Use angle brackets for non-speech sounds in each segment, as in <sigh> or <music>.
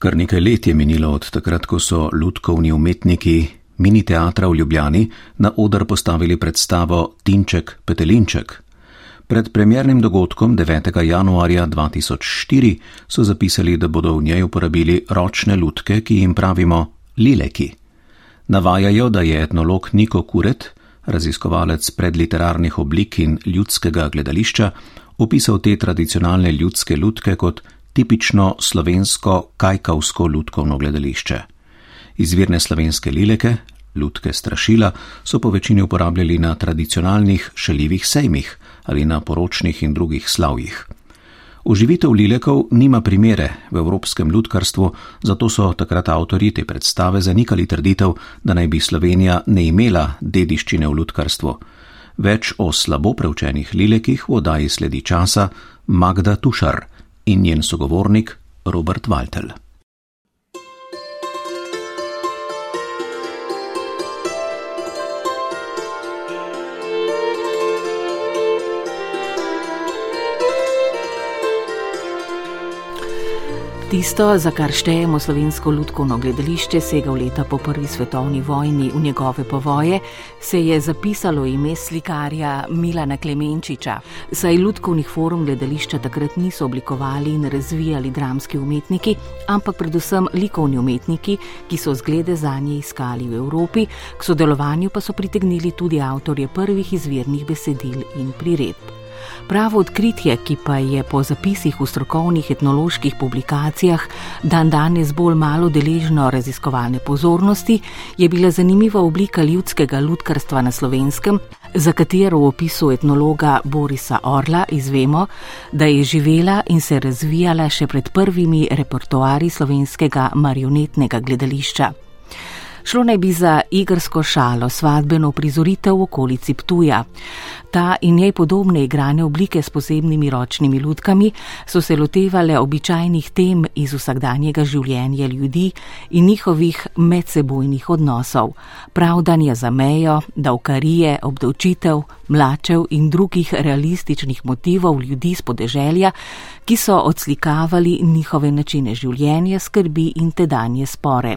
Kar nekaj let je minilo od takrat, ko so ljudkovni umetniki mini teatra v Ljubljani na odr postavili predstavo Tinček Petelinček. Pred premjernim dogodkom 9. januarja 2004 so zapisali, da bodo v njej uporabili ročne lutke, ki jim pravimo lileki. Navajajo, da je etnolog Niko Kuret, raziskovalec predliterarnih oblik in ljudskega gledališča, opisal te tradicionalne ljudske lutke kot tipično slovensko kajkavsko lutkovno gledališče. Izvirne slovenske lileke, lutke strašila, so po večini uporabljali na tradicionalnih šaljivih sejmih ali na poročnih in drugih slavjih. Uživitev lilekov nima primere v evropskem lutkarstvu, zato so takrat avtori te predstave zanikali trditev, da naj bi Slovenija ne imela dediščine v lutkarstvu. Več o slabo preučenih lilekih v oddaji sledi časa Magda Tušar in njen sogovornik Robert Waltel. Tisto, za kar štejemo slovensko ljudkovno gledališče, sega v leta po prvi svetovni vojni v njegove povoje, se je zapisalo ime slikarja Milana Klemenčiča. Saj ljudkovnih forum gledališča takrat niso oblikovali in razvijali dramski umetniki, ampak predvsem likovni umetniki, ki so zglede za nje iskali v Evropi, k sodelovanju pa so pritegnili tudi avtorje prvih izvirnih besedil in priredb. Pravo odkritje, ki pa je po zapisih v strokovnih etnoloških publikacijah dan danes bolj malo deležno raziskovalne pozornosti, je bila zanimiva oblika ljudskega ljudkarstva na slovenskem, za katero v opisu etnologa Borisa Orla izvemo, da je živela in se razvijala še pred prvimi repertoari slovenskega marionetnega gledališča. Šlo naj bi za igrsko šalo, svadbeno prizoritev v okolici Ptuja. Ta in njej podobne igrane oblike s posebnimi ročnimi lutkami so se lotevale običajnih tem iz vsakdanjega življenja ljudi in njihovih medsebojnih odnosov. Pravdanje za mejo, davkarije, obdavčitev, mlačev in drugih realističnih motivov ljudi z podeželja, ki so odslikavali njihove načine življenja, skrbi in tedanje spore.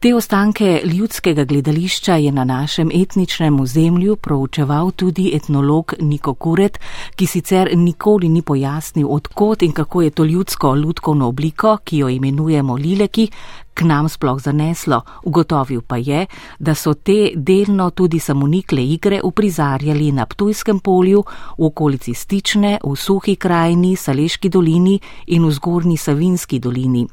Te ostanke ljudskega gledališča je na našem etničnem ozemlju proučeval tudi etnolog Niko Kuret, ki sicer nikoli ni pojasnil, odkot in kako je to ljudsko lutkovno obliko, ki jo imenujemo lileki, k nam sploh zaneslo. Ugotovil pa je, da so te delno tudi samonikle igre uprizarjali na Ptujskem polju, v okolici Stične, v Suhi krajini, Saleški dolini in v Zgornji Savinski dolini.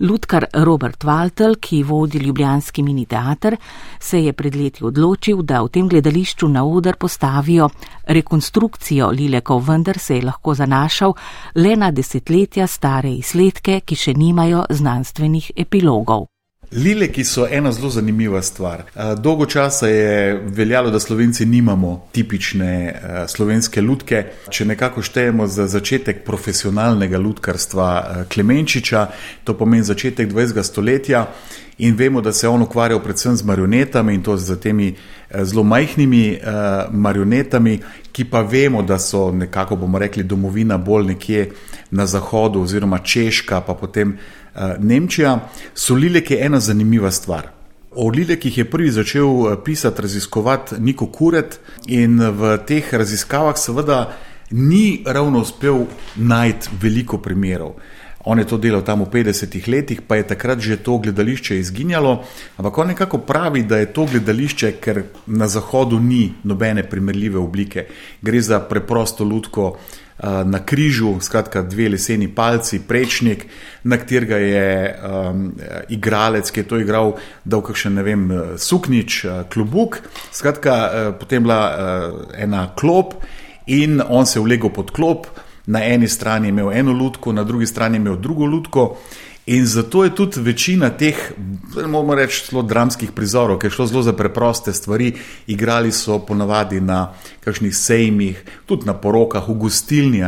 Ludkar Robert Waltel, ki vodi Ljubljanski mini teater, se je pred leti odločil, da v tem gledališču na oder postavijo rekonstrukcijo Lilekov, vendar se je lahko zanašal le na desetletja stare izsledke, ki še nimajo znanstvenih epilogov. Lileki so ena zelo zanimiva stvar. Dolgo časa je veljalo, da slovenci nimamo tipične slovenske lutke. Če nekako štejemo za začetek profesionalnega lutkarstva Klemenčiča, to pomeni začetek 20. stoletja. In vemo, da se je on ukvarjal predvsem z marionetami in to z temi zelo majhnimi marionetami, ki pa vemo, da so nekako, bomo rekli, domovina bolj nekje na zahodu, oziroma Češka, pa potem Nemčija, so lileke ena zanimiva stvar. O lilekih je prvi začel eh, pisati, raziskovati Niko Kuret, in v teh raziskavah, seveda, ni ravno uspel najti veliko primerov. On je to delal tam v 50-ih letih, pa je takrat že to gledališče izginjalo, ampak on nekako pravi, da je to gledališče, ker na zahodu ni nobene primerljive oblike. Gre za preprosto lutko, na križu, skratka, dve leseni palci, prečnik, na katerega je um, igralec, ki je to igral, dal kakšen, ne vem, suknič, klubuk, skratka, potem bila ena klop in on se je vlegel pod klop, na eni strani je imel eno lutko, na drugi strani je imel drugo lutko. In zato je tudi večina teh, moramo reči, zelo dramskih prizorov, ker je šlo zelo za preproste stvari. Igrali so ponavadi na kakšnih sejmih, tudi na porokah, v gostilni.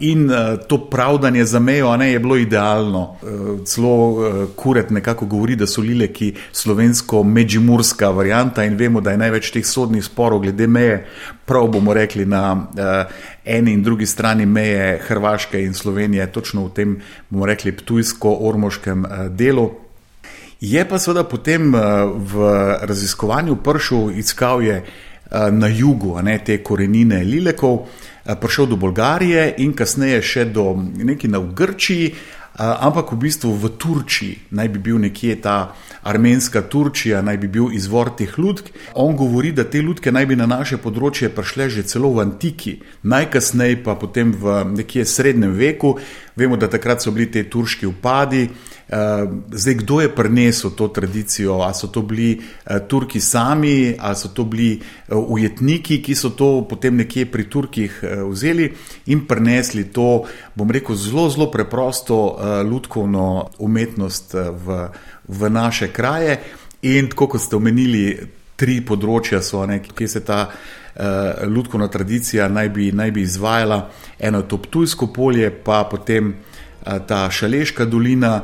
In uh, to pravdanje za mejo ne, je bilo idealno. Uh, celo uh, Kuret nekako govori, da so lileki slovensko-međimurska varianta in vemo, da je največ teh sodnih sporov glede meje, prav bomo rekli, na uh, eni in drugi strani meje Hrvaške in Slovenije, točno v tem, bomo rekli, ptujsko-ormoškem uh, delu. Je pa seveda potem v raziskovanju pršil iskal je na jugu ne, te korenine lilekov. Eh, prišel do Bolgarije in kasneje še do nekaj na Grčiji, eh, ampak v bistvu v Turčiji naj bi bil nekje ta armenska Turčija, naj bi bil izvor teh lutk. On govori, da te lutke naj bi na naše področje prišle že celo v antiki, najkasneje pa potem v nekje srednjem veku. Vemo, da takrat so bili te turški upadi. Eh, zdaj, kdo je prinesel to tradicijo? Ali so to bili eh, Turki sami, ali so to bili eh, ujetniki, ki so to potem nekje pri Turkih vzeli in prinesli to, bom rekel, zelo, zelo preprosto ljudkovno umetnost v, v naše kraje. In tako kot ste omenili, tri področja so, kjer se ta uh, ljudkovna tradicija naj bi, naj bi izvajala. Eno je to Ptujsko polje, pa potem uh, ta Šaleška dolina,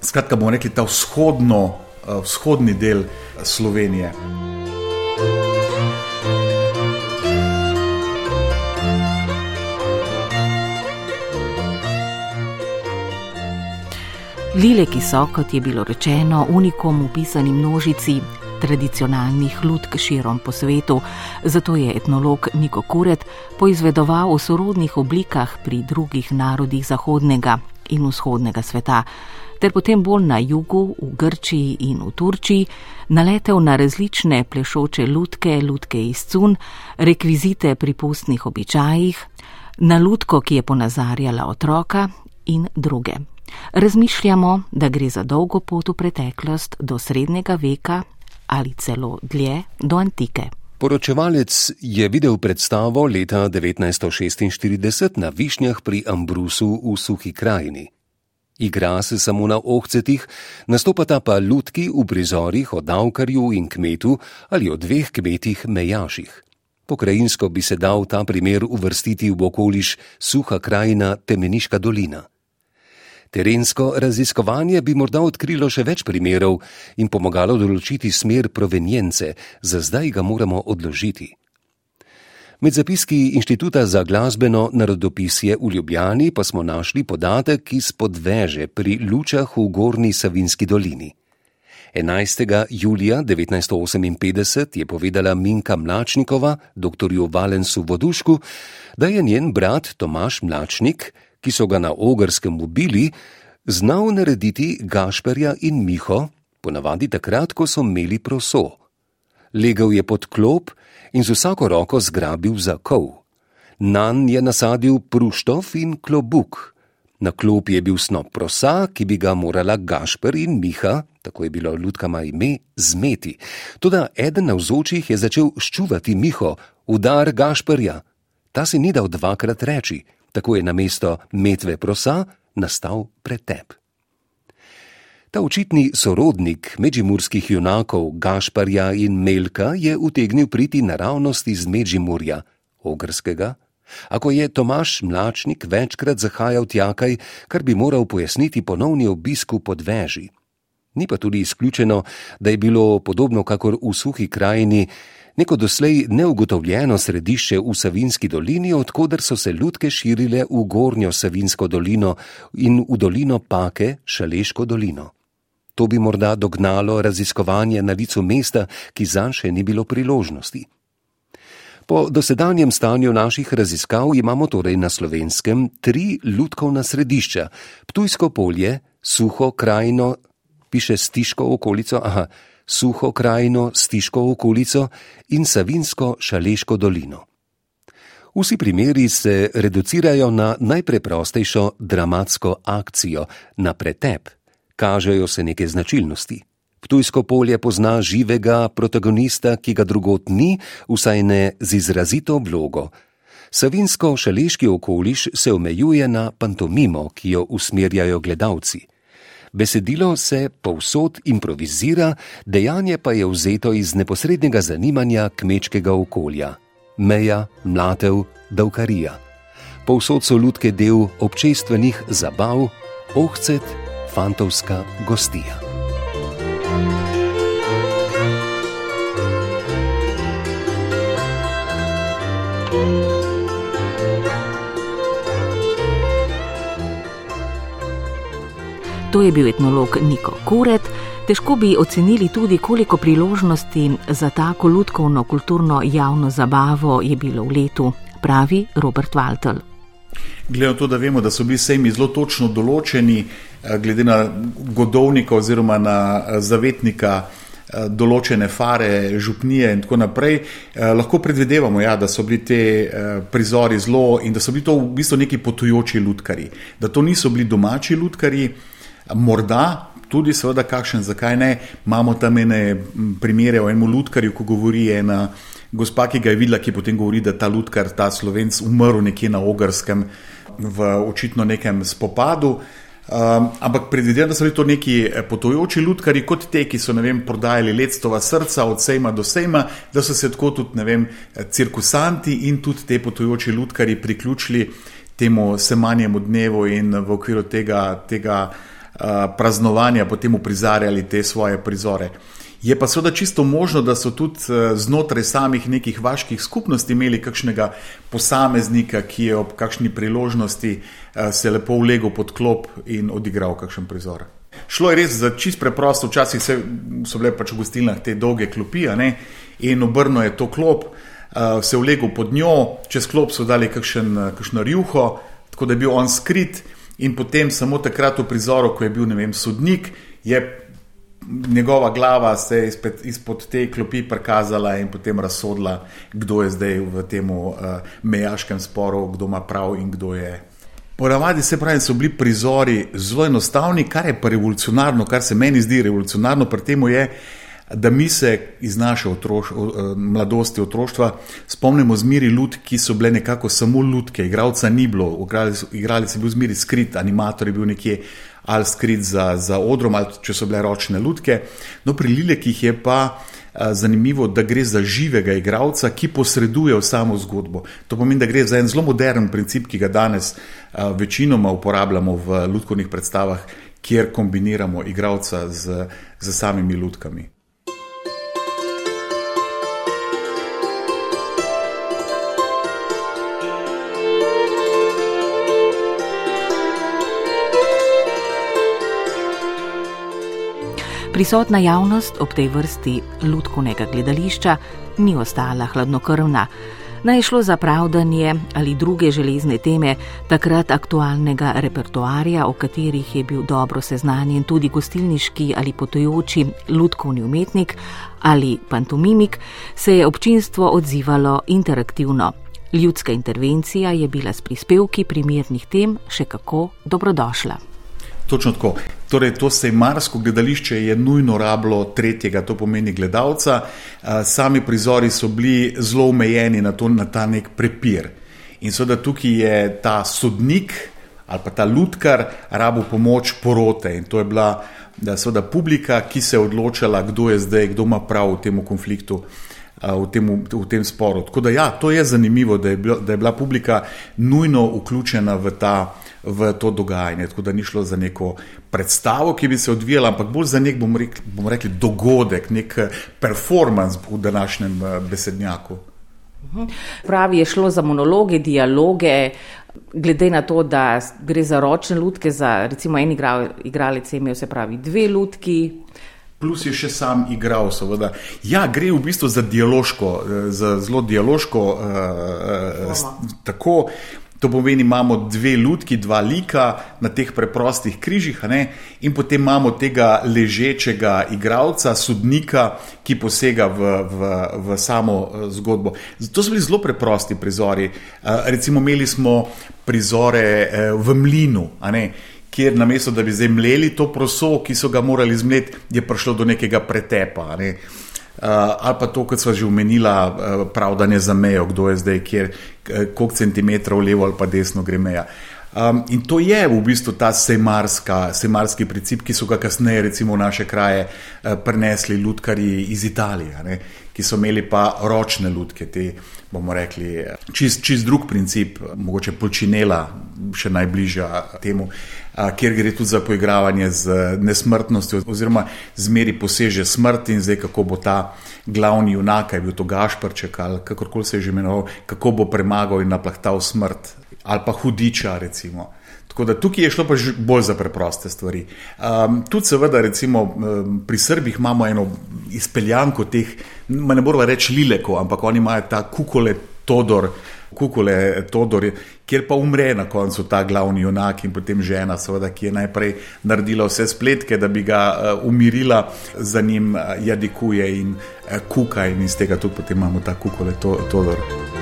skratka, bomo rekli ta vzhodno, uh, vzhodni del Slovenije. Lile, ki so, kot je bilo rečeno, unikom upisani množici tradicionalnih lutk širom po svetu, zato je etnolog Niko Kuret poizvedoval o sorodnih oblikah pri drugih narodih zahodnega in vzhodnega sveta ter potem bolj na jugu, v Grčiji in v Turčiji, naletel na različne plešoče lutke, lutke iz cun, rekvizite pri pustnih običajih, na lutko, ki je ponazarjala otroka in druge. Razmišljamo, da gre za dolgo pot v preteklost do srednjega veka ali celo dlje do antike. Poročevalec je videl predstavo leta 1946 na Višnjah pri Ambrusu v Suhi krajini. Igra se samo na ohcetih, nastopata pa lutki v prizorih o davkarju in kmetu ali o dveh kmetih mejaših. Pokrajinsko bi se dal ta primer uvrstiti v okoliš Suha krajina Temeniška dolina. Terensko raziskovanje bi morda odkrilo še več primerov in pomagalo določiti smer provenjence, za zdaj ga moramo odložiti. Med zapiski Inštituta za glasbeno narodopisje v Ljubljani pa smo našli podatek iz podveže pri Lučah v Gorni Savinski dolini. 11. julija 1958 je povedala Minka Mlačnikova, dr. Valensu Vodušku, da je njen brat Tomaš Mlačnik, ki so ga na ogrskem ubili, znal narediti Gašperja in Miho, ponavadi takrat, ko so imeli proso. Legel je pod klop in z vsako roko zgrabil za kov. Nan je nasadil pruštov in klobuk. Na klop je bil snop prosa, ki bi ga morala Gašper in Miha, tako je bilo ljudkama ime, zmeti. Toda eden navzočih je začel ščuvati Miho, udar Gašperja. Ta si ni dal dvakrat reči, tako je na mesto metve prosa nastal pretep. Ta očitni sorodnik međimurskih junakov Gašparja in Melka je utegnil priti naravnost iz Međimurja, ogrskega, ako je Tomaš Mlačnik večkrat zahajal tjakaj, kar bi moral pojasniti ponovni obisku pod veži. Ni pa tudi izključeno, da je bilo podobno kakor v suhi krajini, neko doslej neugotovljeno središče v Savinski dolini, odkuder so se ljudke širile v Gornjo Savinsko dolino in v dolino Pake, Šaleško dolino. To bi morda dognalo raziskovanje na licu mesta, ki zanj še ni bilo priložnosti. Po dosedanjem stanju naših raziskav imamo torej na slovenskem tri ljudkovna središča: Ptujsko polje, suho krajino, piše stiško okolico, aha, suho krajino, stiško okolico in savinsko šaleško dolino. Vsi primeri se reducirajo na najpreprostejšo dramatsko akcijo, na pretep. Kažejo se neke značilnosti. Ptujsko polje pozna živega protagonista, ki ga drugot ni, vsaj ne z izrazito vlogo. Savinsko-šaleški okoliš se omejuje na pantomimo, ki jo usmerjajo gledalci. Besedilo se povsod improvizira, dejanje pa je vzeto iz neposrednega zanimanja kmečkega okolja: meja, mlatev, davkarija. povsod so lutke del občestvenih zabav, ohcet, fantovska gostija. To je bil etnolog Niko Kuret. Težko bi ocenili tudi, koliko priložnosti za tako lutkovno kulturno javno zabavo je bilo v letu, pravi Robert Waltel. Glede na to, da vemo, da so bili sejmi zelo točno določeni, glede na godovnika oziroma na eh, zavetnika eh, določene fare, župnije in tako naprej, lahko predvidevamo, ja, da so bili te prizori zelo in da so bili to v bistvu neki potujoči lutkari, da to niso bili domači lutkari. Morda tudi, seveda, kakšen, zakaj ne. Imamo tam ene primere o enem lutkarju, ko govori ena gospa, ki ga je videla, ki potem govori, da ta lutkar, ta slovenc, umrl nekje na Ogrskem v očitno nekem spopadu. Um, ampak predvidevam, da so bili to neki eh, potujoči lutkari, kot te, ki so vem, prodajali lectova srca od sejma do sejma, da so se tako tudi vem, eh, cirkusanti in tudi te potujoči lutkari priključili temu semanjemu dnevu in v okviru tega. tega Eh, praznovanja potem uprizarjali te svoje prizore. Je pa seveda čisto možno, da so tudi eh, znotraj samih nekih vaških skupnosti imeli kakšnega posameznika, ki je ob kakšni priložnosti eh, se lepo ulegel pod klop in odigral kakšen prizor. Šlo je res za čist preprosto, včasih so bile pač v gostilnah te dolge klopi in obrno je to klop, se ulegel pod njo, čez klop so dali kakšen, kakšno rjuho, tako da je bil on skrit in potem samo takrat v prizoru, ko je bil vem, sodnik, je njegova glava se izpred, izpod te klopi prikazala in potem razsodila, kdo je zdaj v tem uh, mejaškem sporu, kdo ima prav in kdo je. Ponavadi se pravi, so bili prizori zelo enostavni, kar je pa revolucionarno, kar se meni zdi revolucionarno pri tem, je, da mi se iz naše otroš, mladosti, otroštva spomnimo zmeri lud, ki so bile nekako samo ludke, igralca ni bilo, igralec je bil zmeri skrit, animator je bil nekje ali skrit za, za odrom, ali če so bile ročne ludke. No, pri Lilekih je pa zanimivo, da gre za živega igralca, ki posreduje v samo zgodbo. To pomeni, da gre za en zelo modern princip, ki ga danes večinoma uporabljamo v ludkovnih predstavah, kjer kombiniramo igralca z, z samimi ludkami. Prisotna javnost ob tej vrsti lutkovnega gledališča ni ostala hladnokrvna. Naj je šlo za pravdanje ali druge železne teme takrat aktualnega repertoarja, o katerih je bil dobro seznanjen tudi gostilniški ali potujoči lutkovni umetnik ali pantomimik, se je občinstvo odzivalo interaktivno. Ljudska intervencija je bila s prispevki primernih tem še kako dobrodošla. Točno tako. Torej, to sejmarsko gledališče je nujno rablo tretjega, to pomeni gledalca. Sami prizori so bili zelo omejeni na, na ta nek prepir. In seveda tukaj je ta sodnik ali pa ta lutkar rabo pomoč porote. In to je bila seveda publika, ki se je odločala, kdo je zdaj, kdo ima prav v tem konfliktu. V tem, v tem sporu. Tako da, ja, to je zanimivo, da je, bila, da je bila publika nujno vključena v ta v to dogajanje. Tako da ni šlo za neko predstavo, ki bi se odvijala, ampak bolj za nek, bomo rekli, bom rekli dogodek, nek eh, performance v današnjem eh, besednjaku. Mhm. Pravi, je šlo za monologe, dialoge, glede na to, da gre za ročne lutke, za recimo en igralec je imel se pravi dve lutki. Plus je še sam igral, seveda. Ja, gre v bistvu za dialoško, eh, za zelo dialoško, uh, uh, tako To pomeni, imamo dve lutki, dva lika na teh preprostih križih, in potem imamo tega ležečega igralca, sodnika, ki posega v, v, v samo zgodbo. To so bili zelo preprosti prizori. Eh, recimo, imeli smo prizore eh, v mlinu, kjer namesto da bi zdaj mleli to proso, ki so ga morali zmleti, je prišlo do nekega pretepa. Ne? Uh, ali pa to, kot smo že omenila, uh, pravdanje za mejo, kdo je zdaj, kjer, koliko centimetrov levo ali pa desno gre meja. Um, in to je v bistvu ta semarski princip, ki so ga kasneje, recimo, v naše kraje uh, prenesli ljudkari iz Italije, ne, ki so imeli pa ročne ljudke, te bomo rekli, čist, čist drug princip, mogoče počinela, še najbližja temu, uh, kjer gre tudi za poigravanje z nesmrtnostjo, oziroma zmeri poseže smrt in zdaj kako bo ta glavni junak, je bil to Gašprček ali kakorkoli se je že imenoval, kako bo premagal in naplahtal smrt ali pa hudiča. Recimo. Tako da tukaj je šlo pa bolj za preproste stvari. Um, tudi, seveda, recimo, um, pri Srbih imamo eno izpeljanko teh, ne moramo reči lileko, ampak oni imajo ta kukole Todor. Kukole Todor, kjer pa umre na koncu ta glavni junak in potem žena, seveda, ki je najprej naredila vse spletke, da bi ga uh, umirila, za njim uh, jadikuje in uh, kuka, in iz tega tudi potem imamo ta kukole to, Todor.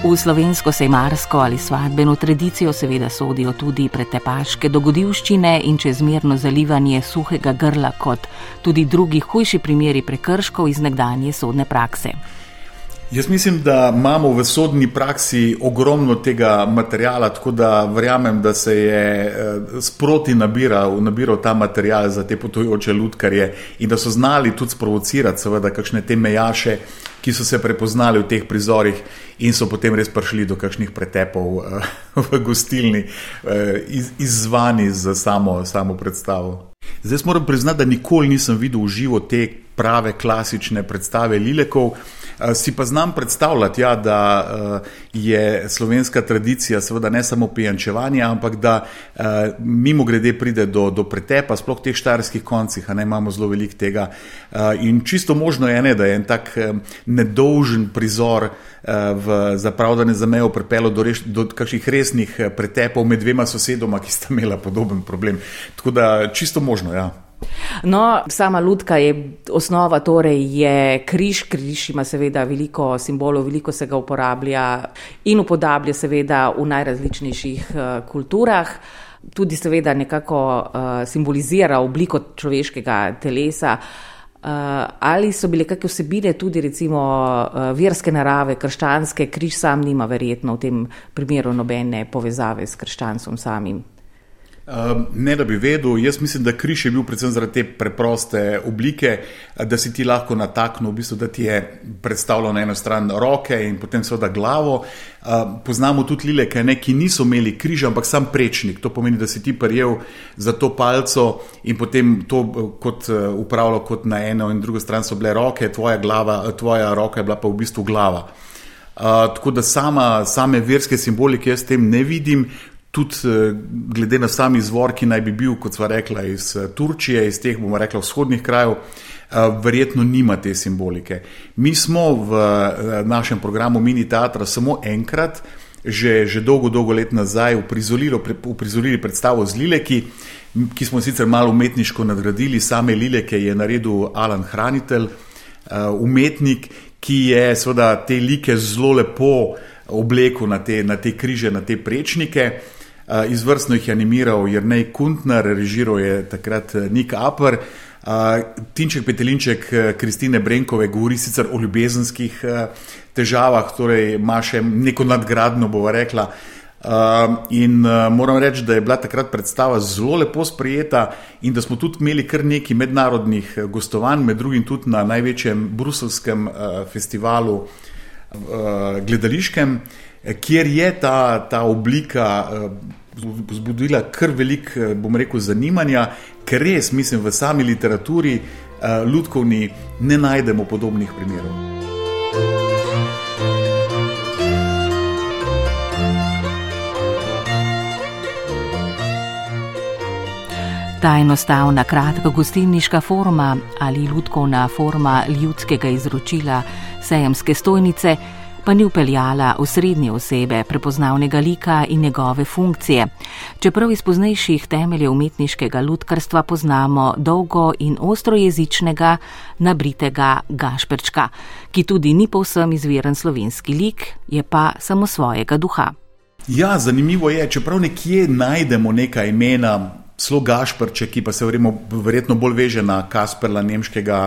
V slovensko sejmarsko ali svadbeno tradicijo seveda sodijo tudi pretepaške dogodivščine in čezmerno zalivanje suhega grla, kot tudi drugi hujši primeri prekrškov iz nekdanje sodne prakse. Jaz mislim, da imamo v sodni praksi ogromno tega materijala, tako da verjamem, da se je eh, sproti nabiral, nabiral ta material za te potujoče ludkarje in da so znali tudi sprovocirati, seveda, kakšne te mejaše, ki so se prepoznali v teh prizorih in so potem res prišli do kakšnih pretepov uh, <laughs> v gostilni, uh, iz, izzvani za samo, samo predstavo. Zdaj moram priznati, da nikoli nisem videl v živo te prave klasične predstave Lilekov. Eh, si pa znam predstavljati, ja, da uh, je slovenska tradicija, seveda ne samo pijančevanje, ampak da uh, mimo grede pride do, do pretepa, sploh v teh štarskih koncih, a ne imamo zelo veliko tega. In čisto možno je, ne, da je en tak nedolžen prizor v zapravljanje za mejo pripeljal do, do kakšnih resnih pretepov med dvema sosedoma, ki sta imela podoben problem. Tako da čisto možno, ja. No, sama ludka je osnova, torej je križ. Križ ima seveda veliko simbolov, veliko se ga uporablja in upodablja seveda v najrazličnejših uh, kulturah. Tudi seveda nekako uh, simbolizira obliko človeškega telesa. Uh, ali so bile kakšne vsebine tudi recimo uh, verske narave, krščanske, križ sam nima verjetno v tem primeru nobene povezave s krščanstvom samim. Ehm, ne, da bi vedel, jaz mislim, da križ je bil predvsem zaradi te preproste oblike, da si ti lahko nataknil, v bistvu, da ti je predstavljal na eno stran roke in potem seveda glavo. Ehm, poznamo tudi lileke, ne, ki niso imeli križa, ampak sam prečnik. To pomeni, da si ti prijel za to palco in potem to kot eh, upravljal kot na eno in drugo stran so bile roke, tvoja, glava, tvoja roka je bila pa v bistvu glava. Uh, tako da sama, same verske simbolike jaz tem ne vidim, tudi eh, glede na sam izvor, ki naj bi bil, kot sva rekla, iz eh, Turčije, iz teh, bomo rekla, vzhodnih krajev, eh, verjetno nima te simbolike. Mi smo v našem programu Mini Teatra samo enkrat, že, že dolgo, dolgo let nazaj, uprizorili predstavo z Lileki, ki smo sicer malo umetniško nadgradili, same Lileke je naredil Alan Hranitelj, umetnik, ki je seveda te like zelo lepo oblekel na te, na te križe, na te prečnike. Izvrstno jih je animiral Jrnej Kuntner, režiral je takrat eh, Nik Apr. Uh, Tinček Petelinček Kristine Brenkove govori sicer o ljubezenskih uh, težavah, torej ima še neko nadgradno, bova rekla. Uh, in uh, moram reči, da je bila takrat predstava zelo lepo sprejeta in da smo tudi imeli kar nekaj mednarodnih gostovanj, med drugim tudi na največjem bruselskem uh, festivalu uh, gledališkem, kjer je ta, ta oblika. Uh, vzbudila kar velik, eh, bom rekel, zanimanja, ker res mislim, v sami literaturi uh, ljudkovni ne najdemo podobnih primerov. Ta enostavna, kratka gostilniška forma ali ljudkovna forma ljudskega izročila sejemske stojnice pa ni upeljala v srednje osebe prepoznavnega lika in njegove funkcije. Čeprav iz poznejših temeljev umetniškega ludkarstva poznamo dolgo in ostrojezičnega nabritega Gašperčka, ki tudi ni povsem izviren slovenski lik, je pa samo svojega duha. Ja, zanimivo je, čeprav nekje najdemo neka imena Slo Gašprče, ki pa se verjemo, verjetno bolj veže na Kasperla Nemškega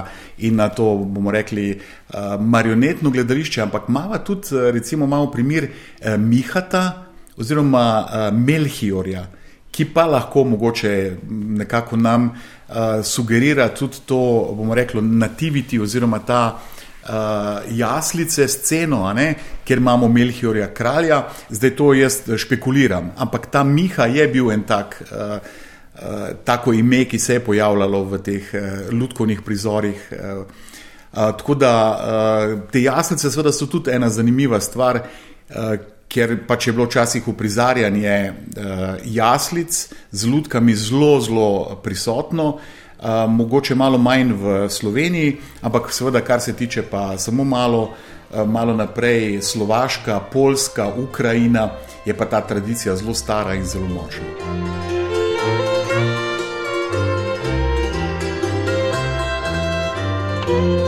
in na to, bomo rekli, uh, marionetno gledališče, ampak ima tudi, recimo, malo primer uh, Mihata oziroma Melchiorja, ki pa lahko mogoče nekako nam sugerira tudi to, bomo rekli, nativiti oziroma ta uh, jaslice sceno, ker imamo Melchiorja kralja, zdaj to jaz špekuliram. Ampak ta Miha je bil en tak, uh, tako ime, ki se je pojavljalo v teh uh, lutkovnih prizorih. Uh, uh, tako da uh, te jaslice, seveda, so tudi ena zanimiva stvar. Uh, Ker pač je bilo včasih uprizarjanje uh, jaslic z lutkami zelo, zelo prisotno, uh, mogoče malo manj v Sloveniji, ampak seveda, kar se tiče pa samo malo, malo naprej, Slovaška, Poljska, Ukrajina, je pa ta tradicija zelo stara in zelo močna. 嗯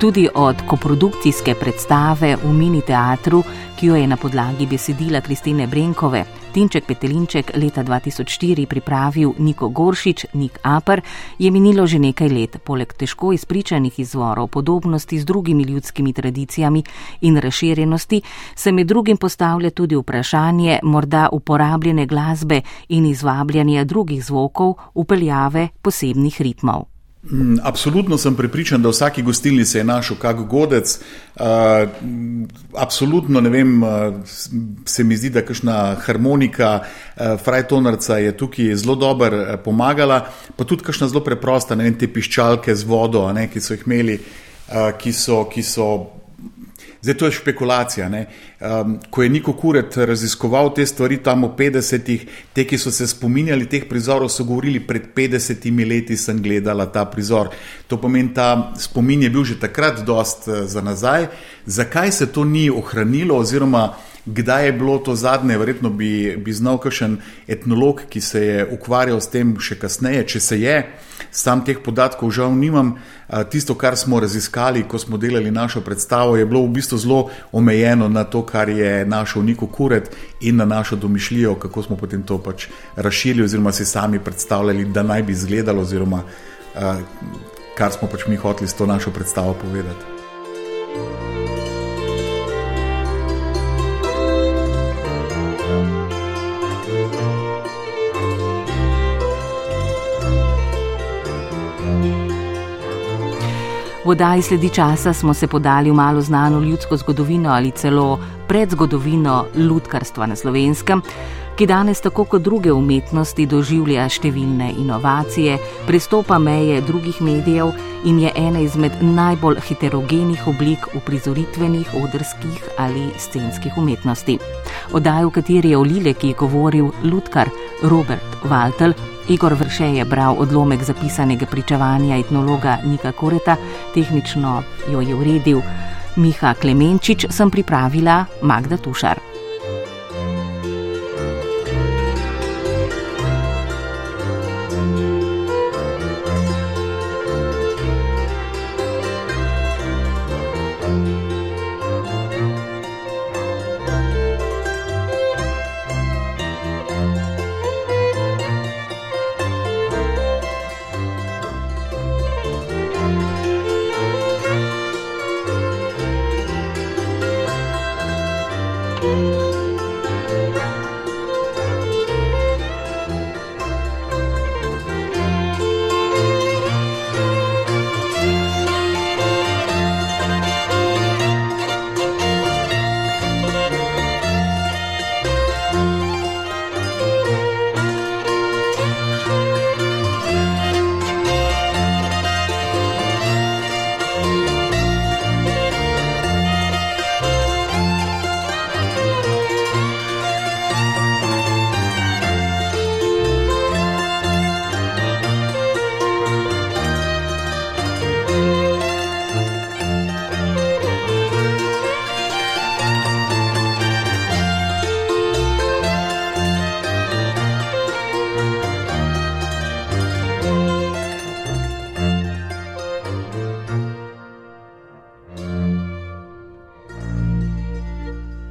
Tudi od koprodukcijske predstave v mini teatru, ki jo je na podlagi besedila Kristine Brenkove, Tinček Petelinček leta 2004 pripravil Niko Goršič, Nik Apar, je minilo že nekaj let. Poleg težko izpričanih izvorov podobnosti z drugimi ljudskimi tradicijami in razširjenosti, se med drugim postavlja tudi vprašanje morda uporabljene glasbe in izvabljanja drugih zvokov, upeljave posebnih ritmov. Mm, absolutno sem prepričan, da v vsaki gostilni se je našel kak godec. Uh, absolutno ne vem, uh, se mi zdi, da kakšna harmonika, uh, frajtonarca je tukaj zelo dober uh, pomagala, pa tudi kakšna zelo preprosta, ne vem, te piščalke z vodo, ne, ki so jih imeli, ki, so, ki so Zdaj, to je špekulacija. Um, ko je Niko Kuret raziskoval te stvari tam v 50-ih, te, ki so se spominjali teh prizorov, so govorili, pred 50 leti sem gledala ta prizor. To pomeni, ta spomin je bil že takrat dost uh, za nazaj. Zakaj se to ni ohranilo, oziroma kdaj je bilo to zadnje, verjetno bi, bi znal kakšen etnolog, ki se je ukvarjal s tem še kasneje, če se je. Sam teh podatkov žal nimam. Tisto, kar smo raziskali, ko smo delali našo predstavo, je bilo v bistvu zelo omejeno na to, kar je našel Niko Kuret in na našo domišljijo, kako smo potem to pač razširili, oziroma si sami predstavljali, da naj bi izgledalo, oziroma kar smo pač mi hoteli s to našo predstavo povedati. V oddaji sledi časa smo se podali v malo znano ljudsko zgodovino ali celo predzgodovino ljudkarstva na slovenskem, ki danes tako kot druge umetnosti doživlja številne inovacije, prestopa meje drugih medijev in je ena izmed najbolj heterogenih oblik uprizoritvenih, odrskih ali scenskih umetnosti. Oddaja, v kateri je o Lileki govoril ljudkar Robert Waltel, Igor Vrše je bral odlomek zapisanega pričevanja etnologa Nika Koreta, tehnično jo je uredil Miha Klemenčič, sem pripravila Magda Tušar.